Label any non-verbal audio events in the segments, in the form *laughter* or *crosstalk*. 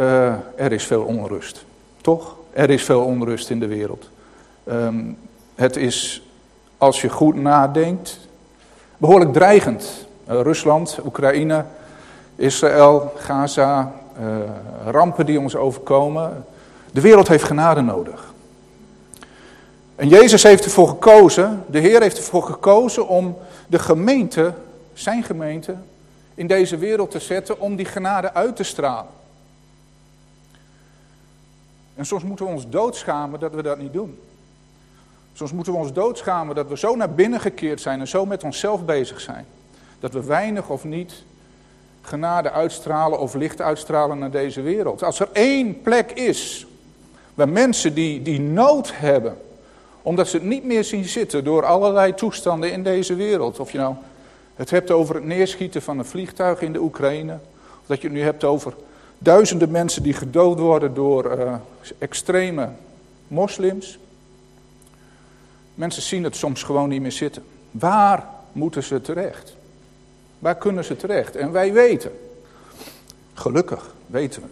uh, er is veel onrust. Toch? Er is veel onrust in de wereld. Um, het is, als je goed nadenkt, behoorlijk dreigend. Uh, Rusland, Oekraïne, Israël, Gaza, uh, rampen die ons overkomen. De wereld heeft genade nodig. En Jezus heeft ervoor gekozen, de Heer heeft ervoor gekozen om de gemeente, zijn gemeente, in deze wereld te zetten om die genade uit te stralen. En soms moeten we ons doodschamen dat we dat niet doen. Soms moeten we ons doodschamen dat we zo naar binnen gekeerd zijn en zo met onszelf bezig zijn. Dat we weinig of niet genade uitstralen of licht uitstralen naar deze wereld. Als er één plek is waar mensen die, die nood hebben, omdat ze het niet meer zien zitten door allerlei toestanden in deze wereld. Of je nou het hebt over het neerschieten van een vliegtuig in de Oekraïne. Of dat je het nu hebt over duizenden mensen die gedood worden door uh, extreme moslims. Mensen zien het soms gewoon niet meer zitten. Waar moeten ze terecht? Waar kunnen ze terecht? En wij weten, gelukkig weten we,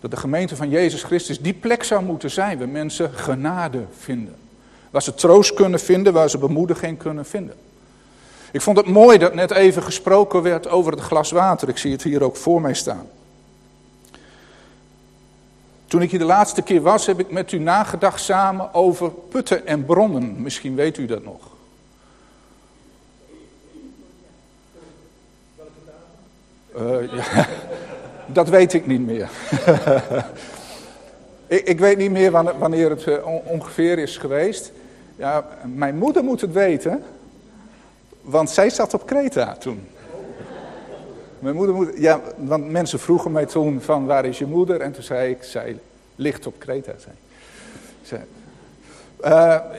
dat de gemeente van Jezus Christus die plek zou moeten zijn waar mensen genade vinden. Waar ze troost kunnen vinden, waar ze bemoediging kunnen vinden. Ik vond het mooi dat net even gesproken werd over het glas water. Ik zie het hier ook voor mij staan. Toen ik hier de laatste keer was, heb ik met u nagedacht samen over putten en bronnen. Misschien weet u dat nog. Uh, ja, *laughs* dat weet ik niet meer. *laughs* ik, ik, weet niet meer wanneer het uh, ongeveer is geweest. Ja, mijn moeder moet het weten. Want zij zat op Kreta toen. Mijn moeder ja, want mensen vroegen mij toen van waar is je moeder? En toen zei ik, zij ligt op Kreta. Zei.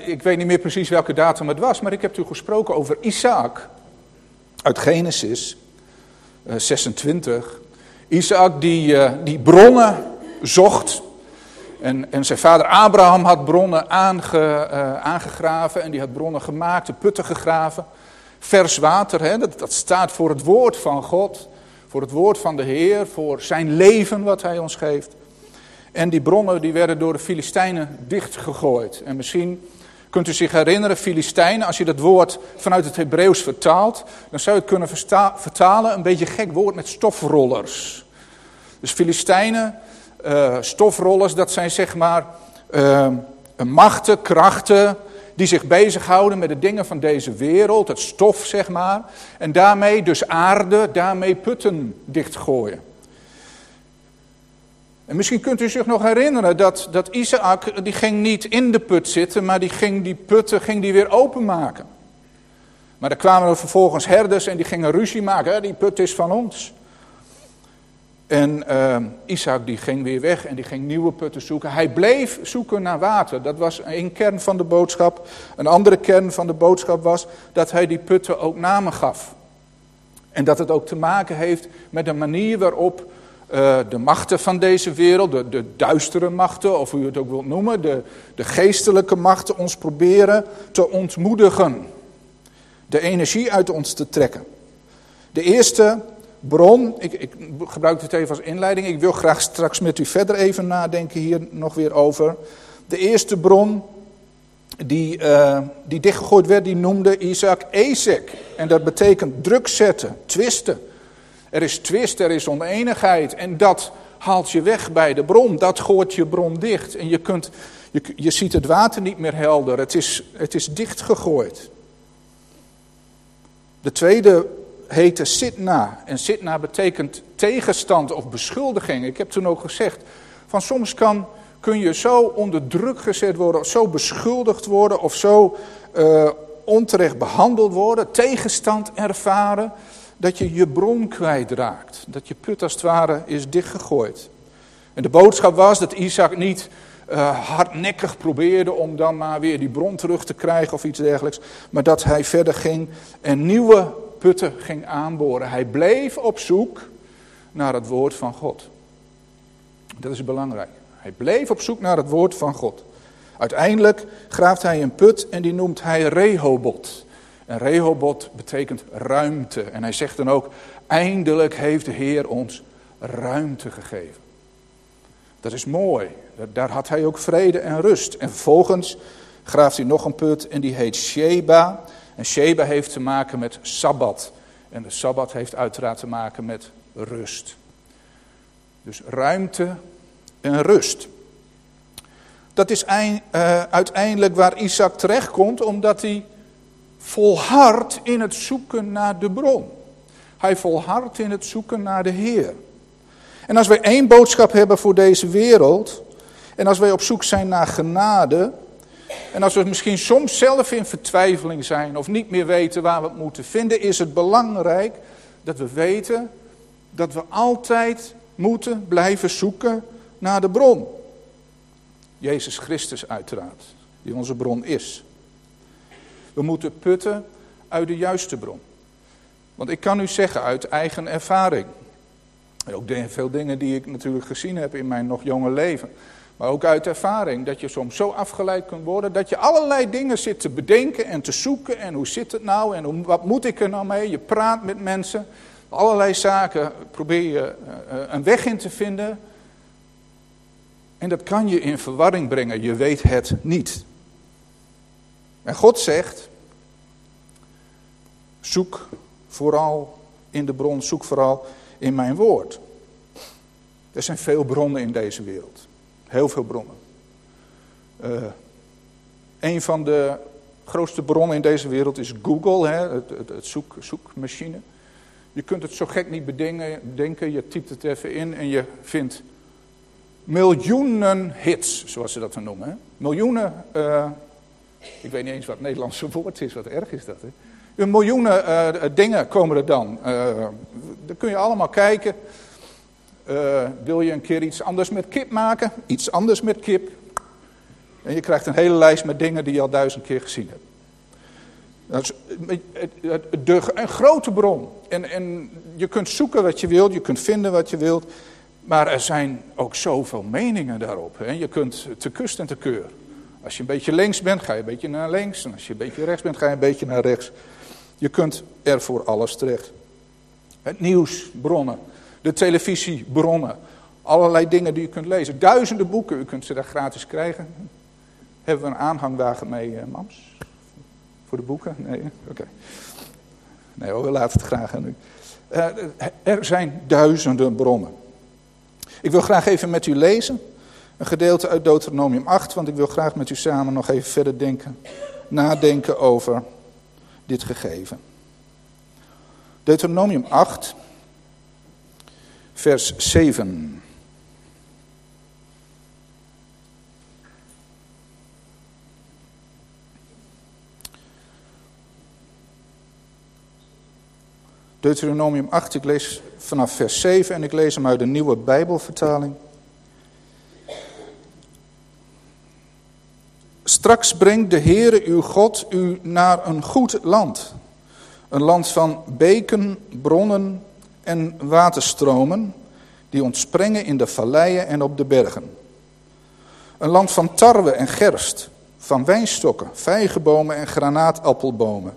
Ik weet niet meer precies welke datum het was, maar ik heb toen gesproken over Isaac uit Genesis uh, 26. Isaac die, uh, die bronnen zocht. En, en zijn vader Abraham had bronnen aange, aangegraven en die had bronnen gemaakt, de putten gegraven. Vers water, hè, dat, staat voor het woord van God, voor het woord van de Heer, voor zijn leven wat hij ons geeft. En die bronnen die werden door de Filistijnen dichtgegooid. En misschien kunt u zich herinneren, Filistijnen, als je dat woord vanuit het Hebreeuws vertaalt, dan zou je het kunnen vertalen, een beetje gek woord met stofrollers. Dus Filistijnen, uh, stofrollers, dat zijn zeg maar uh, machten, krachten, die zich bezighouden met de dingen van deze wereld, het stof zeg maar, en daarmee dus aarde, daarmee putten dichtgooien. En misschien kunt u zich nog herinneren dat, dat Isaac, die ging niet in de put zitten, maar die ging die putten ging die weer openmaken. Maar er kwamen er vervolgens herders en die gingen ruzie maken, die put is van ons. En uh, Isaac die ging weer weg en die ging nieuwe putten zoeken. Hij bleef zoeken naar water. Dat was een kern van de boodschap. Een andere kern van de boodschap was dat hij die putten ook namen gaf. En dat het ook te maken heeft met de manier waarop uh, de machten van deze wereld, de, de, duistere machten, of hoe je het ook wilt noemen, de, de geestelijke machten ons proberen te ontmoedigen. De energie uit ons te trekken. De eerste bron, ik, ik gebruik het even als inleiding, ik wil graag straks met u verder even nadenken hier nog weer over. De eerste bron die, uh, die dichtgegooid werd, die noemde Isaac Ezek. En dat betekent druk zetten, twisten. Er is twist, er is oneenigheid en dat haalt je weg bij de bron. Dat gooit je bron dicht en je, kunt, je, je ziet het water niet meer helder. Het is, het is dichtgegooid. De tweede heette Sitna. En Sitna betekent tegenstand of beschuldiging. Ik heb toen ook gezegd, van soms kan, kun je zo onder druk gezet worden, of zo beschuldigd worden, of zo uh, onterecht behandeld worden, tegenstand ervaren, dat je je bron kwijtraakt. Dat je put als het ware is dichtgegooid. En de boodschap was dat Isaac niet uh, hardnekkig probeerde om dan maar weer die bron terug te krijgen of iets dergelijks. Maar dat hij verder ging en nieuwe putten ging aanboren. Hij bleef op zoek naar het woord van God. Dat is belangrijk. Hij bleef op zoek naar het woord van God. Uiteindelijk graaft hij een put en die noemt hij Rehobot. En Rehobot betekent ruimte. En hij zegt dan ook, eindelijk heeft de Heer ons ruimte gegeven. Dat is mooi. Daar had hij ook vrede en rust. En vervolgens graaft hij nog een put en die heet Sheba. En Sheba heeft te maken met Sabbat. En de Sabbat heeft uiteraard te maken met rust. Dus ruimte en rust. Dat is eh, uiteindelijk waar Isaac terechtkomt, omdat hij volhardt in het zoeken naar de bron. Hij volhardt in het zoeken naar de Heer. En als wij één boodschap hebben voor deze wereld, en als wij op zoek zijn naar genade, en als we misschien soms zelf in vertwijfeling zijn of niet meer weten waar we het moeten vinden, is het belangrijk dat we weten dat we altijd moeten blijven zoeken naar de bron. Jezus Christus uiteraard, die onze bron is. We moeten putten uit de juiste bron. Want ik kan u zeggen uit eigen ervaring, ook veel dingen die ik natuurlijk gezien heb in mijn nog jonge leven, maar ook uit ervaring, dat je soms zo afgeleid kunt worden dat je allerlei dingen zit te bedenken en te zoeken en hoe zit het nou en wat moet ik er nou mee? Je praat met mensen, allerlei zaken probeer je eh, eh, een weg in te vinden en dat kan je in verwarring brengen, je weet het niet. En God zegt, zoek vooral in de bron, zoek vooral in mijn woord. Er zijn veel bronnen in deze wereld. Heel veel bronnen. Uh, een van de grootste bronnen in deze wereld is Google, hè, het, het, zoek, zoekmachine. Je kunt het zo gek niet bedenken, je typt het even in en je vindt miljoenen hits, zoals ze dat noemen. Hè. Miljoenen, uh, ik weet niet eens wat het Nederlandse *laughs* woord is, wat erg is dat. Hè. Een miljoenen uh, dingen komen er dan. Uh, dan kun je allemaal kijken. Uh, wil je een keer iets anders met kip maken? Iets anders met kip. En je krijgt een hele lijst met dingen die je al duizend keer gezien hebt. Dat is de, een grote bron. En, en je kunt zoeken wat je wilt, je kunt vinden wat je wilt. Maar er zijn ook zoveel meningen daarop. Hè? Je kunt te kust en te keur. Als je een beetje links bent, ga je een beetje naar links. En als je een beetje rechts bent, ga je een beetje naar rechts. Je kunt er voor alles terecht. Het nieuwsbronnen, de televisiebronnen, allerlei dingen die je kunt lezen. Duizenden boeken, u kunt ze daar gratis krijgen. Hebben we een aanhangwagen mee, uh, Mams? Voor de boeken? Nee, oké. Nee we laten het graag aan u. Uh, er zijn duizenden bronnen. Ik wil graag even met u lezen. Een gedeelte uit Deuteronomium 8, want ik wil graag met u samen nog even verder denken, nadenken over dit gegeven. Deuteronomium 8, vers 7. Deuteronomium 8, ik lees vanaf vers 7 en ik lees hem uit de nieuwe Bijbelvertaling. Straks brengt de Heere uw God u naar een goed land. Een land van beken, bronnen en waterstromen die ontspringen in de valleien en op de bergen. Een land van tarwe en gerst, van wijnstokken, vijgenbomen en granaatappelbomen.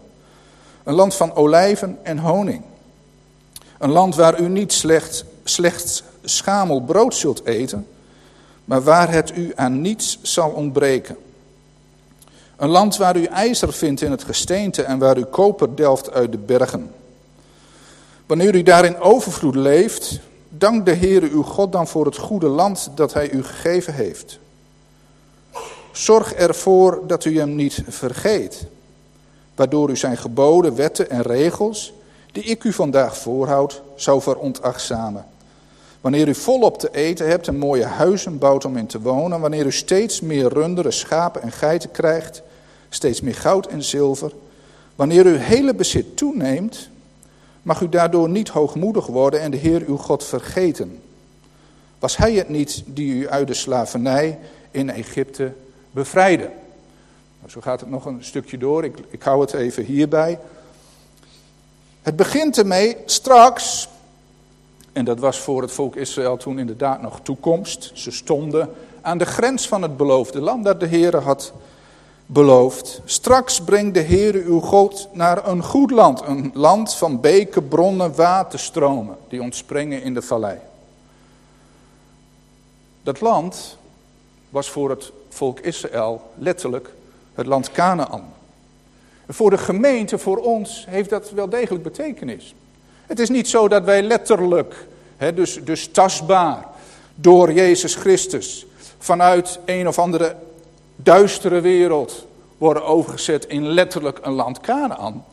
Een land van olijven en honing. Een land waar u niet slecht, slechts schamel brood zult eten, maar waar het u aan niets zal ontbreken. Een land waar u ijzer vindt in het gesteente en waar u koper delft uit de bergen. Wanneer u daar in overvloed leeft, dank de Heere uw God dan voor het goede land dat hij u gegeven heeft. Zorg ervoor dat u hem niet vergeet, waardoor u zijn geboden, wetten en regels, die ik u vandaag voorhoud, zou veronachtzamen. Wanneer u volop te eten hebt en mooie huizen bouwt om in te wonen, wanneer u steeds meer runderen, schapen en geiten krijgt, steeds meer goud en zilver, wanneer uw hele bezit toeneemt, mag u daardoor niet hoogmoedig worden en de Heer uw God vergeten. Was Hij het niet die u uit de slavernij in Egypte bevrijdde? Nou, zo gaat het nog een stukje door, ik, ik hou het even hierbij. Het begint ermee straks, en dat was voor het volk Israël toen inderdaad nog toekomst. Ze stonden aan de grens van het beloofde land dat de Heer had beloofd. Straks brengt de Heer uw God naar een goed land. Een land van beken, bronnen, waterstromen die ontspringen in de vallei. Dat land was voor het volk Israël letterlijk het land Canaan. Voor de gemeente, voor ons, heeft dat wel degelijk betekenis. Het is niet zo dat wij letterlijk, dus, dus tastbaar, door Jezus Christus vanuit een of andere duistere wereld worden overgezet in letterlijk een land Canaan.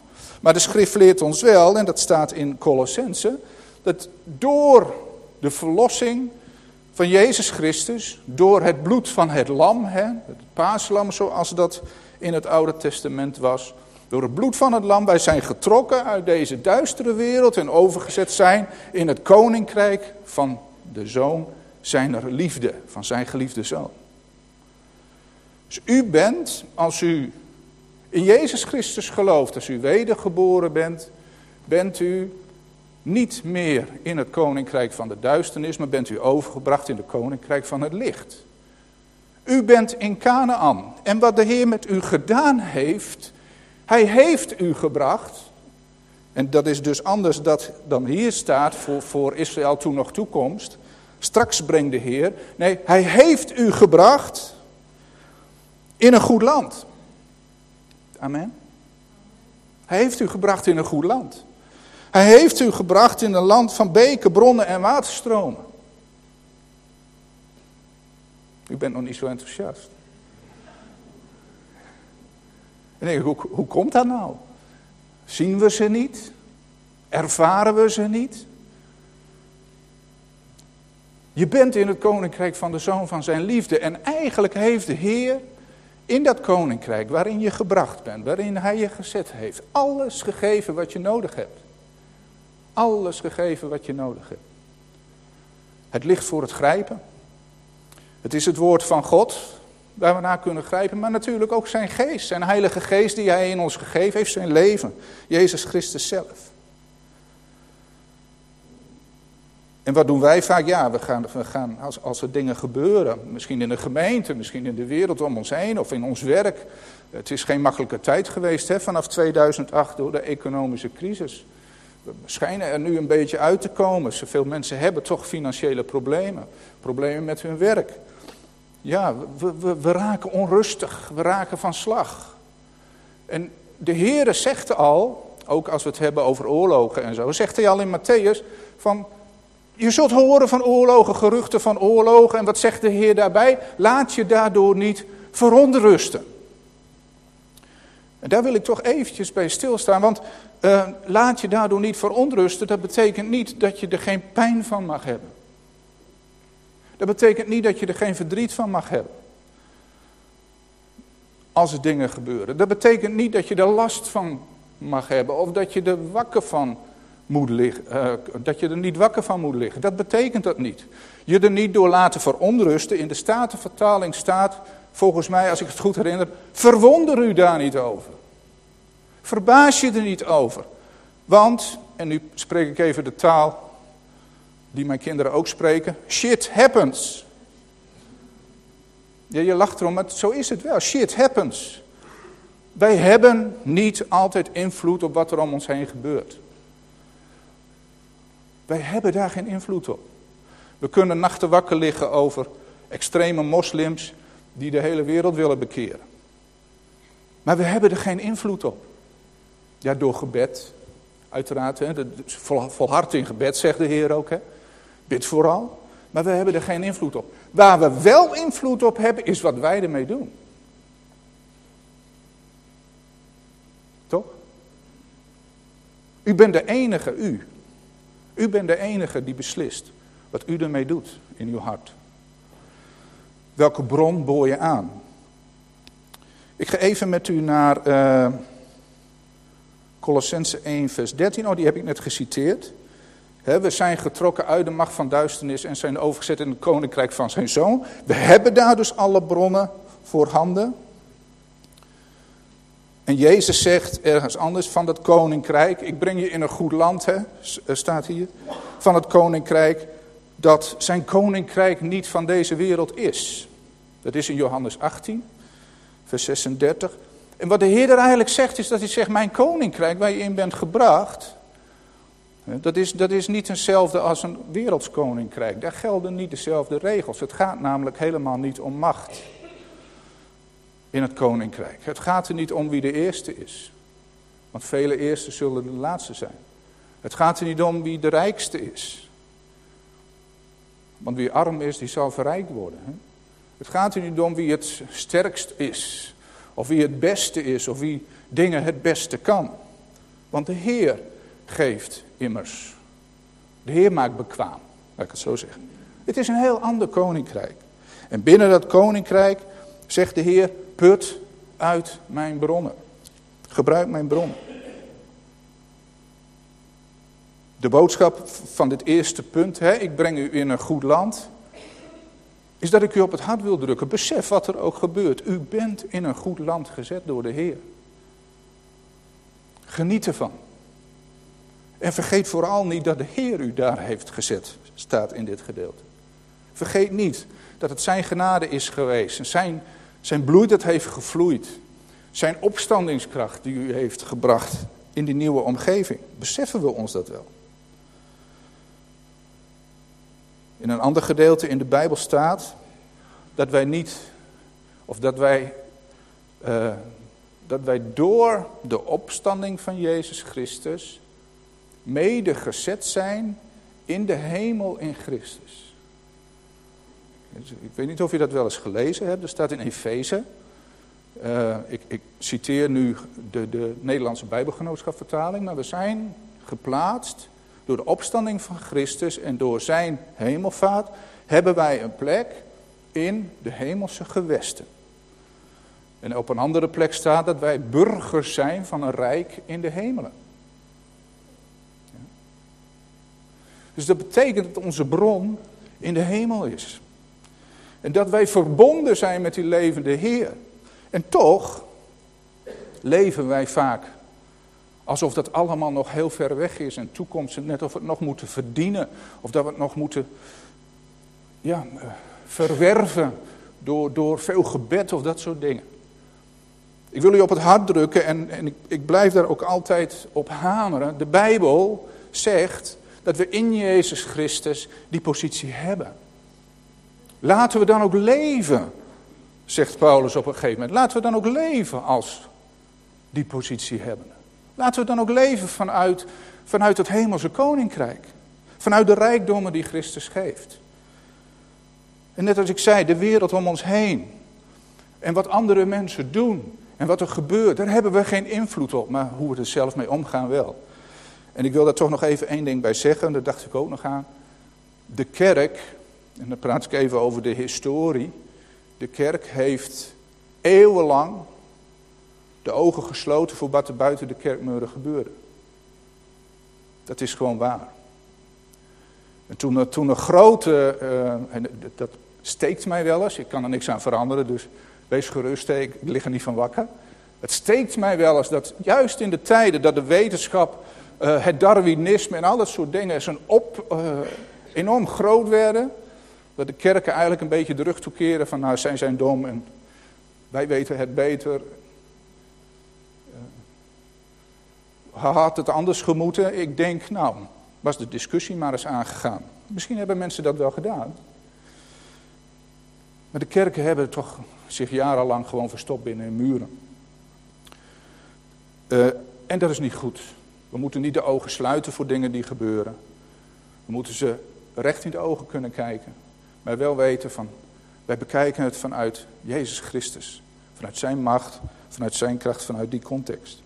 Maar de schrift leert ons wel, en dat staat in Colossense, dat door de verlossing van Jezus Christus, door het bloed van het lam, hè, het paaslam zoals dat in het Oude Testament was, door het bloed van het lam, wij zijn getrokken uit deze duistere wereld en overgezet zijn in het koninkrijk van de zoon zijner liefde, van zijn geliefde zoon. Dus u bent, als u in Jezus Christus gelooft, als u wedergeboren bent, bent u niet meer in het koninkrijk van de duisternis, maar bent u overgebracht in het koninkrijk van het licht. U bent in Canaan. En wat de Heer met u gedaan heeft, hij heeft u gebracht. En dat is dus anders dat, dan hier staat voor, voor Israël toen nog toekomst. Straks brengt de Heer. Nee, hij heeft u gebracht in een goed land. Amen. Hij heeft u gebracht in een goed land. Hij heeft u gebracht in een land van beken, bronnen en waterstromen. U bent nog niet zo enthousiast. En denk hoe, hoe komt dat nou? Zien we ze niet? Ervaren we ze niet? Je bent in het koninkrijk van de zoon van zijn liefde. En eigenlijk heeft de Heer in dat koninkrijk waarin je gebracht bent, waarin hij je gezet heeft, alles gegeven wat je nodig hebt. Alles gegeven wat je nodig hebt. Het ligt voor het grijpen. Het is het woord van God waar we naar kunnen grijpen, maar natuurlijk ook zijn geest, zijn heilige geest die hij in ons gegeven heeft, zijn leven, Jezus Christus zelf. En wat doen wij vaak? Ja, we gaan, we gaan als, als er dingen gebeuren, misschien in de gemeente, misschien in de wereld om ons heen of in ons werk. Het is geen makkelijke tijd geweest hè, vanaf 2008 door de economische crisis. We schijnen er nu een beetje uit te komen. Zoveel mensen hebben toch financiële problemen. Problemen met hun werk. Ja, we, we, we raken onrustig. We raken van slag. En de Heere zegt al, ook als we het hebben over oorlogen en zo, zegt hij al in Matthäus van je zult horen van oorlogen, geruchten van oorlogen. En wat zegt de Heer daarbij? Laat je daardoor niet veronderusten. En daar wil ik toch eventjes bij stilstaan, want uh, laat je daardoor niet veronderusten, dat betekent niet dat je er geen pijn van mag hebben. Dat betekent niet dat je er geen verdriet van mag hebben. Als er dingen gebeuren. Dat betekent niet dat je er last van mag hebben of dat je er wakker van moet liggen, uh, dat je er niet wakker van moet liggen. Dat betekent dat niet. Je er niet door laten veronrusten. In de Statenvertaling staat, volgens mij als ik het goed herinner, verwonder u daar niet over. Verbaas je er niet over. Want, en nu spreek ik even de taal die mijn kinderen ook spreken, shit happens. Ja, je lacht erom, maar zo is het wel. Shit happens. Wij hebben niet altijd invloed op wat er om ons heen gebeurt. Wij hebben daar geen invloed op. We kunnen nachten wakker liggen over extreme moslims die de hele wereld willen bekeren. Maar we hebben er geen invloed op. Ja, door gebed, uiteraard. Hè, volhard in gebed, zegt de Heer ook. Hè. Bid vooral. Maar we hebben er geen invloed op. Waar we wel invloed op hebben, is wat wij ermee doen. Toch? U bent de enige, u, u bent de enige die beslist wat u ermee doet in uw hart. Welke bron boor je aan? Ik ga even met u naar uh, Colossense 1 vers 13. Oh, die heb ik net geciteerd. we zijn getrokken uit de macht van duisternis en zijn overgezet in het koninkrijk van zijn zoon. We hebben daar dus alle bronnen voor handen. En Jezus zegt ergens anders van het koninkrijk, ik breng je in een goed land, hè, eh, staat hier, van het koninkrijk, dat zijn koninkrijk niet van deze wereld is. Dat is in Johannes 18, vers 36. En wat de Heer er eigenlijk zegt, is dat hij zegt, mijn koninkrijk waar je in bent gebracht, Dat is, dat is niet hetzelfde als een wereldskoninkrijk. Daar gelden niet dezelfde regels. Het gaat namelijk helemaal niet om macht in het koninkrijk. Het gaat er niet om wie de eerste is. Want vele eerste zullen de laatste zijn. Het gaat er niet om wie de rijkste is. Want wie arm is, die zal verrijkt worden. Hè? Het gaat er niet om wie het sterkst is. Of wie het beste is. Of wie dingen het beste kan. Want de Heer geeft immers. De Heer maakt bekwaam, laat ik het zo zeggen. Het is een heel ander koninkrijk. En binnen dat koninkrijk zegt de Heer, put uit mijn bronnen. Gebruik mijn bronnen. De boodschap van dit eerste punt, hè, ik breng u in een goed land, is dat ik u op het hart wil drukken. Besef wat er ook gebeurt. U bent in een goed land gezet door de Heer. Geniet ervan. En vergeet vooral niet dat de Heer u daar heeft gezet, staat in dit gedeelte. Vergeet niet dat het zijn genade is geweest. En zijn, zijn bloed dat heeft gevloeid. Zijn opstandingskracht die u heeft gebracht in die nieuwe omgeving. Beseffen we ons dat wel? In een ander gedeelte in de Bijbel staat dat wij niet, of dat wij, uh, dat wij door de opstanding van Jezus Christus mede gezet zijn in de hemel in Christus. Ik weet niet of je dat wel eens gelezen hebt, er staat in Efeze. Uh, ik, ik, citeer nu de, de Nederlandse Bijbelgenootschapvertaling, maar we zijn geplaatst door de opstanding van Christus en door zijn hemelvaart hebben wij een plek in de hemelse gewesten. En op een andere plek staat dat wij burgers zijn van een rijk in de hemelen. Dus dat betekent dat onze bron in de hemel is. En dat wij verbonden zijn met die levende Heer. En toch leven wij vaak alsof dat allemaal nog heel ver weg is en toekomst. Net of we het nog moeten verdienen. Of dat we het nog moeten ja, eh, verwerven door, door veel gebed of dat soort dingen. Ik wil u op het hart drukken en, en ik, ik blijf daar ook altijd op hameren. De Bijbel zegt dat we in Jezus Christus die positie hebben. Laten we dan ook leven, zegt Paulus op een gegeven moment. Laten we dan ook leven als die positie hebben. Laten we dan ook leven vanuit, vanuit het hemelse koninkrijk. Vanuit de rijkdommen die Christus geeft. En net als ik zei, de wereld om ons heen. En wat andere mensen doen. En wat er gebeurt, daar hebben we geen invloed op. Maar hoe we er zelf mee omgaan wel. En ik wil daar toch nog even één ding bij zeggen, daar dacht ik ook nog aan. De kerk, en dan praat ik even over de historie. De kerk heeft eeuwenlang de ogen gesloten voor wat er buiten de kerkmuren gebeurde. Dat is gewoon waar. En toen, toen een grote, uh, en dat steekt mij wel eens, ik kan er niks aan veranderen, dus wees gerust, ik lig er niet van wakker. Het steekt mij wel eens dat juist in de tijden dat de wetenschap uh, het Darwinisme en al dat soort dingen zijn op, uh, enorm groot werden. Dat de kerken eigenlijk een beetje de rug toekeren van nou zij zijn dom en wij weten het beter. Uh, had het anders gemoeten? Ik denk nou, was de discussie maar eens aangegaan. Misschien hebben mensen dat wel gedaan. Maar de kerken hebben toch zich jarenlang gewoon verstopt binnen hun muren. Uh, en dat is niet goed. We moeten niet de ogen sluiten voor dingen die gebeuren. We moeten ze recht in de ogen kunnen kijken. Maar wel weten van, wij bekijken het vanuit Jezus Christus. Vanuit zijn macht, vanuit zijn kracht, vanuit die context.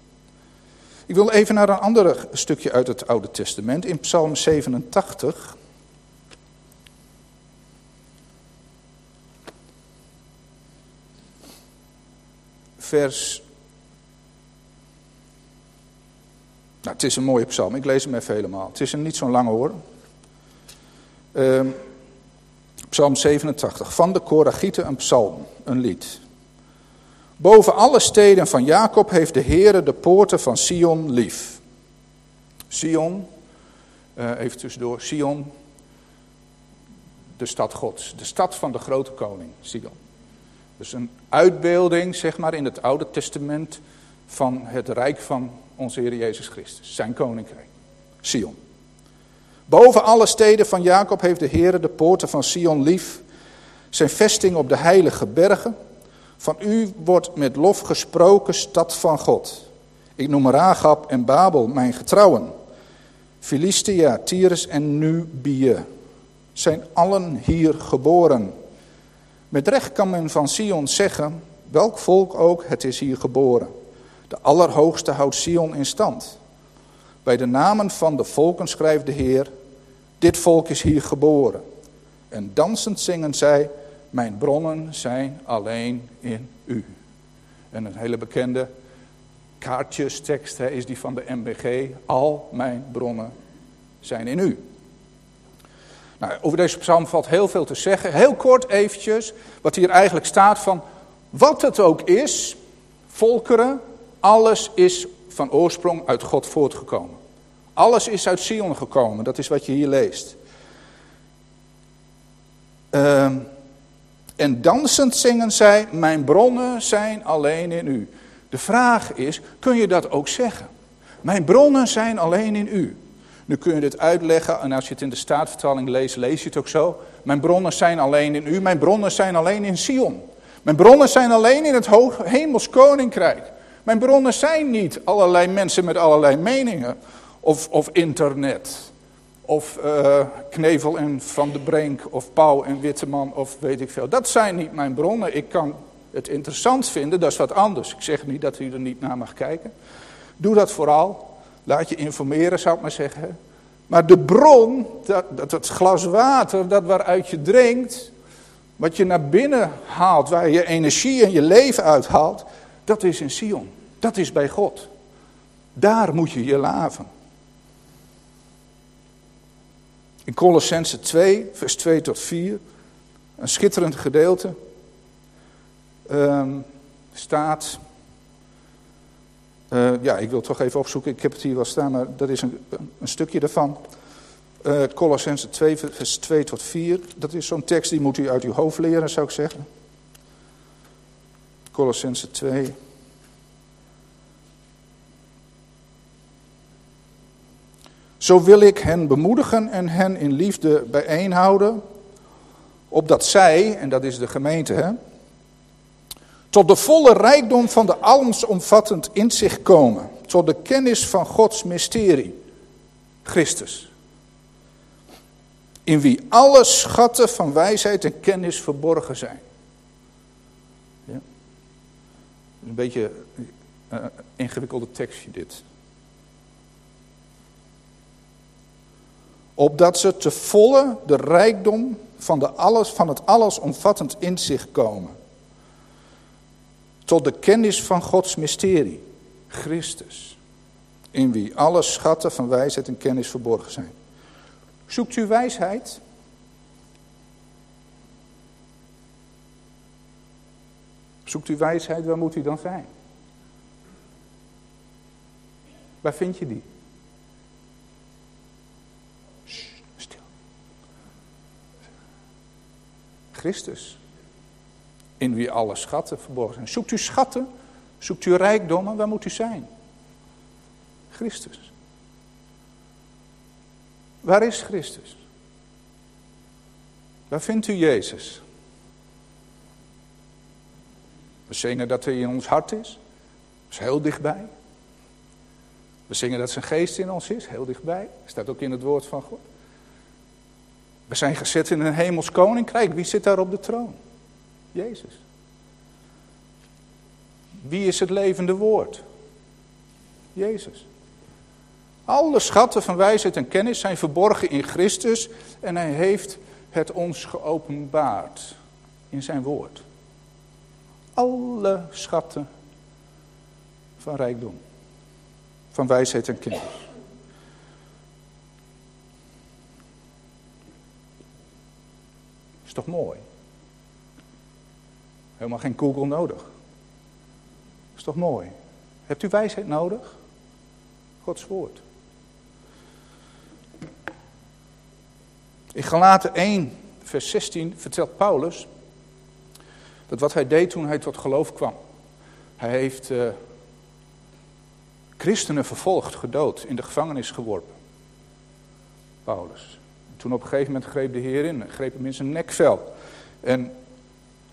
Ik wil even naar een ander stukje uit het Oude Testament. In Psalm 87. Vers Nou, het is een mooie psalm. Ik lees hem even helemaal. Het is een niet zo'n lange hoor. Uh, psalm 87. Van de Koragieten een psalm, een lied. Boven alle steden van Jacob heeft de Heere de poorten van Sion lief. Sion, uh, even tussendoor, Sion, de stad Gods. De stad van de grote koning, Sion. Dus een uitbeelding, zeg maar, in het Oude Testament van het rijk van onze Heer Jezus Christus, zijn koninkrijk. Sion. Boven alle steden van Jacob heeft de Heer de poorten van Sion lief, zijn vesting op de heilige bergen. Van u wordt met lof gesproken, stad van God. Ik noem Ragab en Babel mijn getrouwen. Philistia, Tyrus en Nubië zijn allen hier geboren. Met recht kan men van Sion zeggen, welk volk ook, het is hier geboren. De Allerhoogste houdt Sion in stand. Bij de namen van de volken schrijft de Heer, dit volk is hier geboren. En dansend zingen zij, mijn bronnen zijn alleen in u. En een hele bekende kaartjestekst hè, is die van de MBG. Al mijn bronnen zijn in u. Nou, over deze psalm valt heel veel te zeggen. Heel kort eventjes wat hier eigenlijk staat van wat het ook is, volkeren, alles is van oorsprong uit God voortgekomen. Alles is uit Sion gekomen, dat is wat je hier leest. Uh, en dansend zingen zij, mijn bronnen zijn alleen in u. De vraag is, kun je dat ook zeggen? Mijn bronnen zijn alleen in u. Nu kun je dit uitleggen en als je het in de staatvertaling leest, lees je het ook zo. Mijn bronnen zijn alleen in u, mijn bronnen zijn alleen in Sion. Mijn bronnen zijn alleen in het hemels koninkrijk. Mijn bronnen zijn niet allerlei mensen met allerlei meningen. Of, of internet. Of uh, Knevel en Van de Brink. Of Pauw en Witteman. Of weet ik veel. Dat zijn niet mijn bronnen. Ik kan het interessant vinden. Dat is wat anders. Ik zeg niet dat u er niet naar mag kijken. Doe dat vooral. Laat je informeren zou ik maar zeggen. Maar de bron, dat, dat het glas water, dat waaruit je drinkt. Wat je naar binnen haalt, waar je energie en je leven uithaalt. Dat is in Sion. Dat is bij God. Daar moet je je laven. In Colossense 2, vers 2 tot 4, een schitterend gedeelte, um, staat. Uh, ja, ik wil het toch even opzoeken. Ik heb het hier wel staan, maar dat is een, een stukje daarvan. Uh, Colossense 2, vers 2 tot 4. Dat is zo'n tekst die moet u uit uw hoofd leren, zou ik zeggen. Colossense 2. Zo wil ik hen bemoedigen en hen in liefde bijeenhouden, opdat zij, en dat is de gemeente, hè, tot de volle rijkdom van de alomvattend inzicht komen, tot de kennis van Gods mysterie, Christus. In wie alle schatten van wijsheid en kennis verborgen zijn. Ja. Een beetje een uh, ingewikkelde tekstje dit. opdat ze te volle de rijkdom van, de alles, van het allesomvattend inzicht komen. Tot de kennis van Gods mysterie, Christus, in wie alle schatten van wijsheid en kennis verborgen zijn. Zoekt u wijsheid? Zoekt u wijsheid, waar moet u dan zijn? Waar vind je die? Christus. In wie alle schatten verborgen zijn. Zoekt u schatten? Zoekt u rijkdommen? Waar moet u zijn? Christus. Waar is Christus? Waar vindt u Jezus? We zingen dat hij in ons hart is. Dat is heel dichtbij. We zingen dat zijn geest in ons is, heel dichtbij. Staat ook in het woord van God. We zijn gezet in een hemels koninkrijk. Wie zit daar op de troon? Jezus. Wie is het levende woord? Jezus. Alle schatten van wijsheid en kennis zijn verborgen in Christus en hij heeft het ons geopenbaard in zijn woord. Alle schatten van rijkdom, van wijsheid en kennis. toch mooi? Helemaal geen Google nodig. Is toch mooi? Hebt u wijsheid nodig? Gods woord. In Galaten 1, vers 16 vertelt Paulus dat wat hij deed toen hij tot geloof kwam. Hij heeft uh, christenen vervolgd, gedood, in de gevangenis geworpen. Paulus. Toen op een gegeven moment greep de Heer in, greep hem in zijn nekvel. En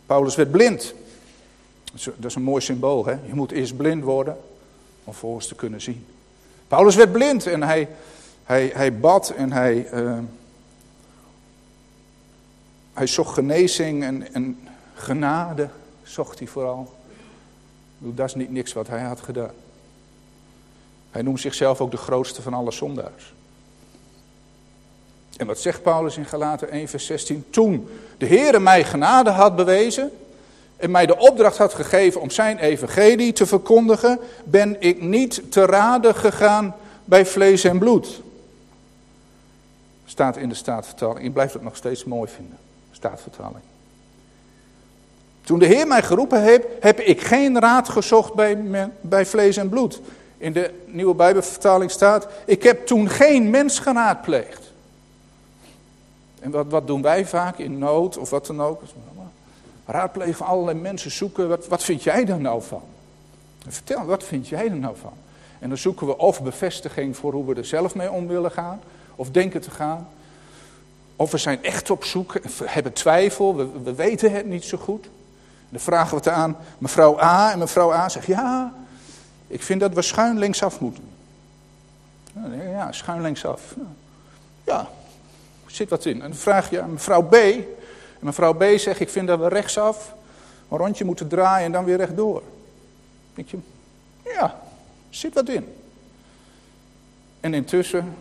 Paulus werd blind. Dat is een mooi symbool, hè? Je moet eerst blind worden om volgens te kunnen zien. Paulus werd blind en hij, hij, hij bad en hij, uh, hij zocht genezing en, en genade, zocht hij vooral. Dat is niet niks wat hij had gedaan. Hij noemt zichzelf ook de grootste van alle zondaars. En wat zegt Paulus in Galaten 1 vers 16? Toen de Heere mij genade had bewezen en mij de opdracht had gegeven om zijn evangelie te verkondigen, ben ik niet te raden gegaan bij vlees en bloed. Staat in de staatvertaling. Ik blijf het nog steeds mooi vinden. Staatvertaling. Toen de Heer mij geroepen heeft, heb ik geen raad gezocht bij, bij vlees en bloed. In de nieuwe Bijbelvertaling staat, ik heb toen geen mens geraadpleegd. En wat, wat doen wij vaak in nood of wat dan ook? Raadplegen van allerlei mensen zoeken, wat, wat vind jij er nou van? Vertel, wat vind jij er nou van? En dan zoeken we of bevestiging voor hoe we er zelf mee om willen gaan, of denken te gaan. Of we zijn echt op zoek, hebben twijfel, we weten het niet zo goed. Dan vragen we het aan mevrouw A en mevrouw A zegt ja, ik vind dat we schuin linksaf moeten. Ja, schuin linksaf. Ja, zit wat in. En dan vraag je aan mevrouw B. En mevrouw B zegt, ik vind dat we rechtsaf een rondje moeten draaien en dan weer rechtdoor. Denk je, ja, zit wat in. En intussen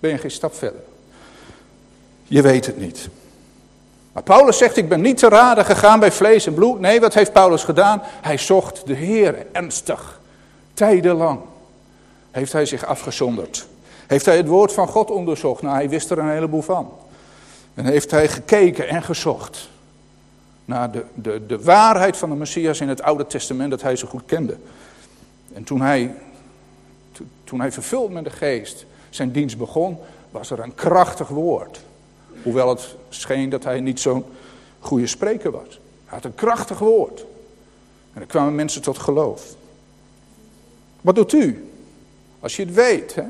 ben je geen stap verder. Je weet het niet. Maar Paulus zegt, ik ben niet te raden gegaan bij vlees en bloed. Nee, wat heeft Paulus gedaan? Hij zocht de Heer ernstig. Tijdenlang heeft hij zich afgezonderd. Heeft hij het woord van God onderzocht? Nou, hij wist er een heleboel van. En heeft hij gekeken en gezocht naar de, de, de waarheid van de Messias in het Oude Testament dat hij zo goed kende. En toen hij, toen hij vervuld met de geest zijn dienst begon, was er een krachtig woord. Hoewel het scheen dat hij niet zo'n goede spreker was. Hij had een krachtig woord. En er kwamen mensen tot geloof. Wat doet u? Als je het weet. Hè?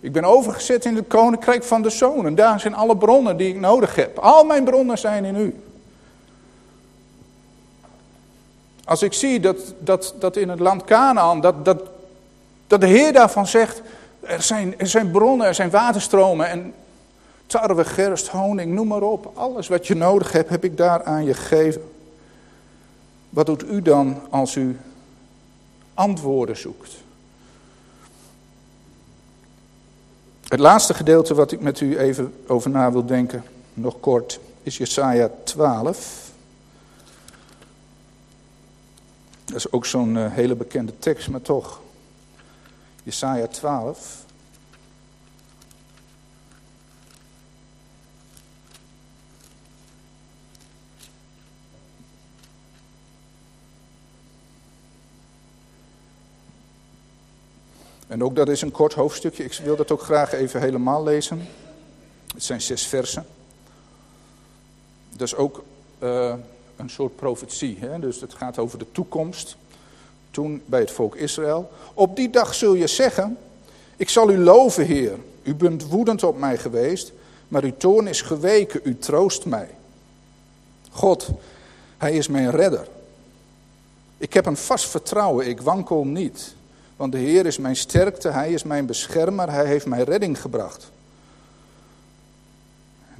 Ik ben overgezet in het koninkrijk van de zoon. En daar zijn alle bronnen die ik nodig heb. Al mijn bronnen zijn in u. Als ik zie dat, dat, dat in het land Canaan, dat, dat, dat de Heer daarvan zegt, er zijn, er zijn bronnen, er zijn waterstromen en tarwe, gerst, honing, noem maar op. Alles wat je nodig hebt, heb ik daar aan je gegeven. Wat doet u dan als u antwoorden zoekt? Het laatste gedeelte wat ik met u even over na wil denken, nog kort, is Jesaja 12. Dat is ook zo'n uh, hele bekende tekst, maar toch. Jesaja 12. En ook dat is een kort hoofdstukje. Ik wil dat ook graag even helemaal lezen. Het zijn zes versen. Dat is ook uh, een soort profetie. Hè? Dus het gaat over de toekomst. Toen bij het volk Israël. Op die dag zul je zeggen: Ik zal u loven, Heer. U bent woedend op mij geweest, maar uw toorn is geweken. U troost mij. God, Hij is mijn redder. Ik heb een vast vertrouwen, ik wankel niet. Want de Heer is mijn sterkte, Hij is mijn beschermer, Hij heeft mij redding gebracht.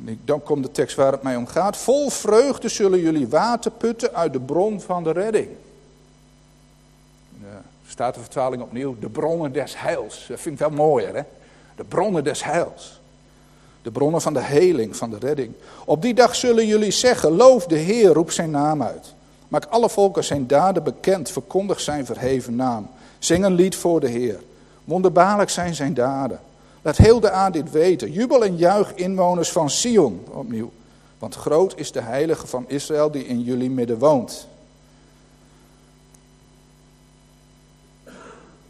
En dan komt de tekst waar het mij om gaat. Vol vreugde zullen jullie water putten uit de bron van de redding. Ja, staat de vertaling opnieuw, de bronnen des heils. Dat vind ik wel mooier, hè? De bronnen des heils. De bronnen van de heling, van de redding. Op die dag zullen jullie zeggen, loof de Heer, roep zijn naam uit. Maak alle volken zijn daden bekend, verkondig zijn verheven naam. Zing een lied voor de Heer. Wonderbaarlijk zijn zijn daden. Laat heel de aan dit weten. Jubel en juich inwoners van Sion opnieuw. Want groot is de heilige van Israël die in jullie midden woont.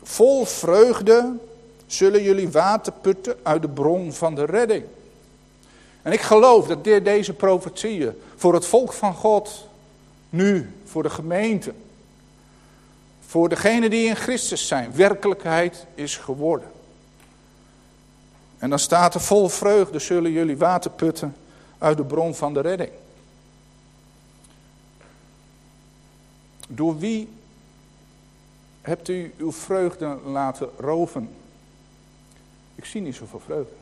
Vol vreugde zullen jullie water putten uit de bron van de redding. En ik geloof dat deze profetieën voor het volk van God, nu, voor de gemeente, voor degenen die in Christus zijn, werkelijkheid is geworden. En dan staat er vol vreugde zullen jullie water putten uit de bron van de redding. Door wie hebt u uw vreugde laten roven? Ik zie niet zoveel vreugde.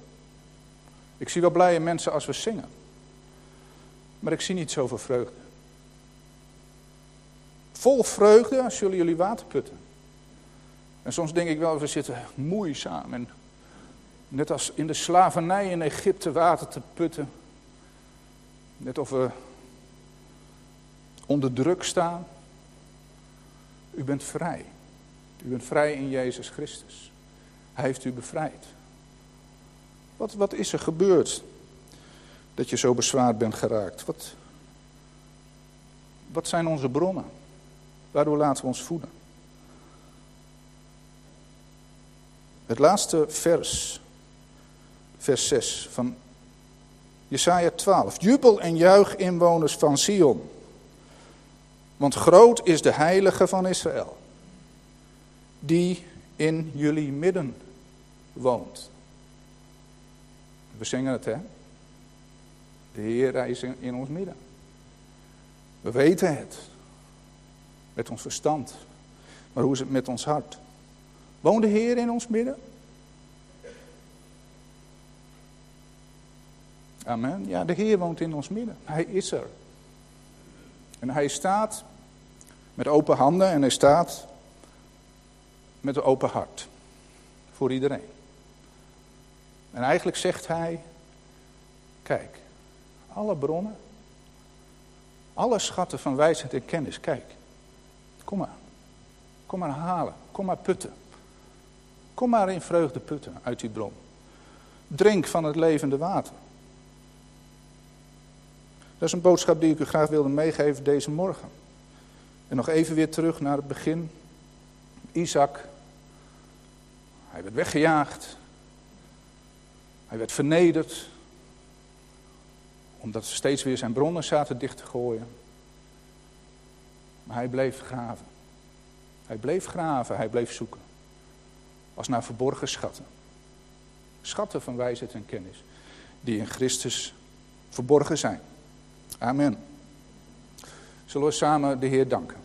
Ik zie wel blije mensen als we zingen. Maar ik zie niet zoveel vreugde. Vol vreugde zullen jullie water putten. En soms denk ik wel, we zitten moeizaam. En net als in de slavernij in Egypte water te putten. Net of we onder druk staan. U bent vrij. U bent vrij in Jezus Christus. Hij heeft u bevrijd. Wat, wat is er gebeurd dat je zo bezwaard bent geraakt? Wat, wat zijn onze bronnen? Waardoor laten we ons voeden? Het laatste vers, vers 6 van Jesaja 12. Jubel en juich inwoners van Sion. Want groot is de heilige van Israël, die in jullie midden woont. We zingen het, hè? De Heer is in ons midden. We weten het. Met ons verstand. Maar hoe is het met ons hart? Woont de Heer in ons midden? Amen. Ja, de Heer woont in ons midden. Hij is er. En hij staat met open handen en hij staat met een open hart. Voor iedereen. En eigenlijk zegt hij, kijk, alle bronnen, alle schatten van wijsheid en kennis, kijk, kom maar. Kom maar halen, kom maar putten. Kom maar in vreugde putten uit die bron. Drink van het levende water. Dat is een boodschap die ik u graag wilde meegeven deze morgen. En nog even weer terug naar het begin. Isaac, hij werd weggejaagd. Hij werd vernederd. Omdat ze steeds weer zijn bronnen zaten dicht te gooien. Maar hij bleef graven. Hij bleef graven, hij bleef zoeken. Als naar verborgen schatten. Schatten van wijsheid en kennis. Die in Christus verborgen zijn. Amen. Zullen we samen de Heer danken.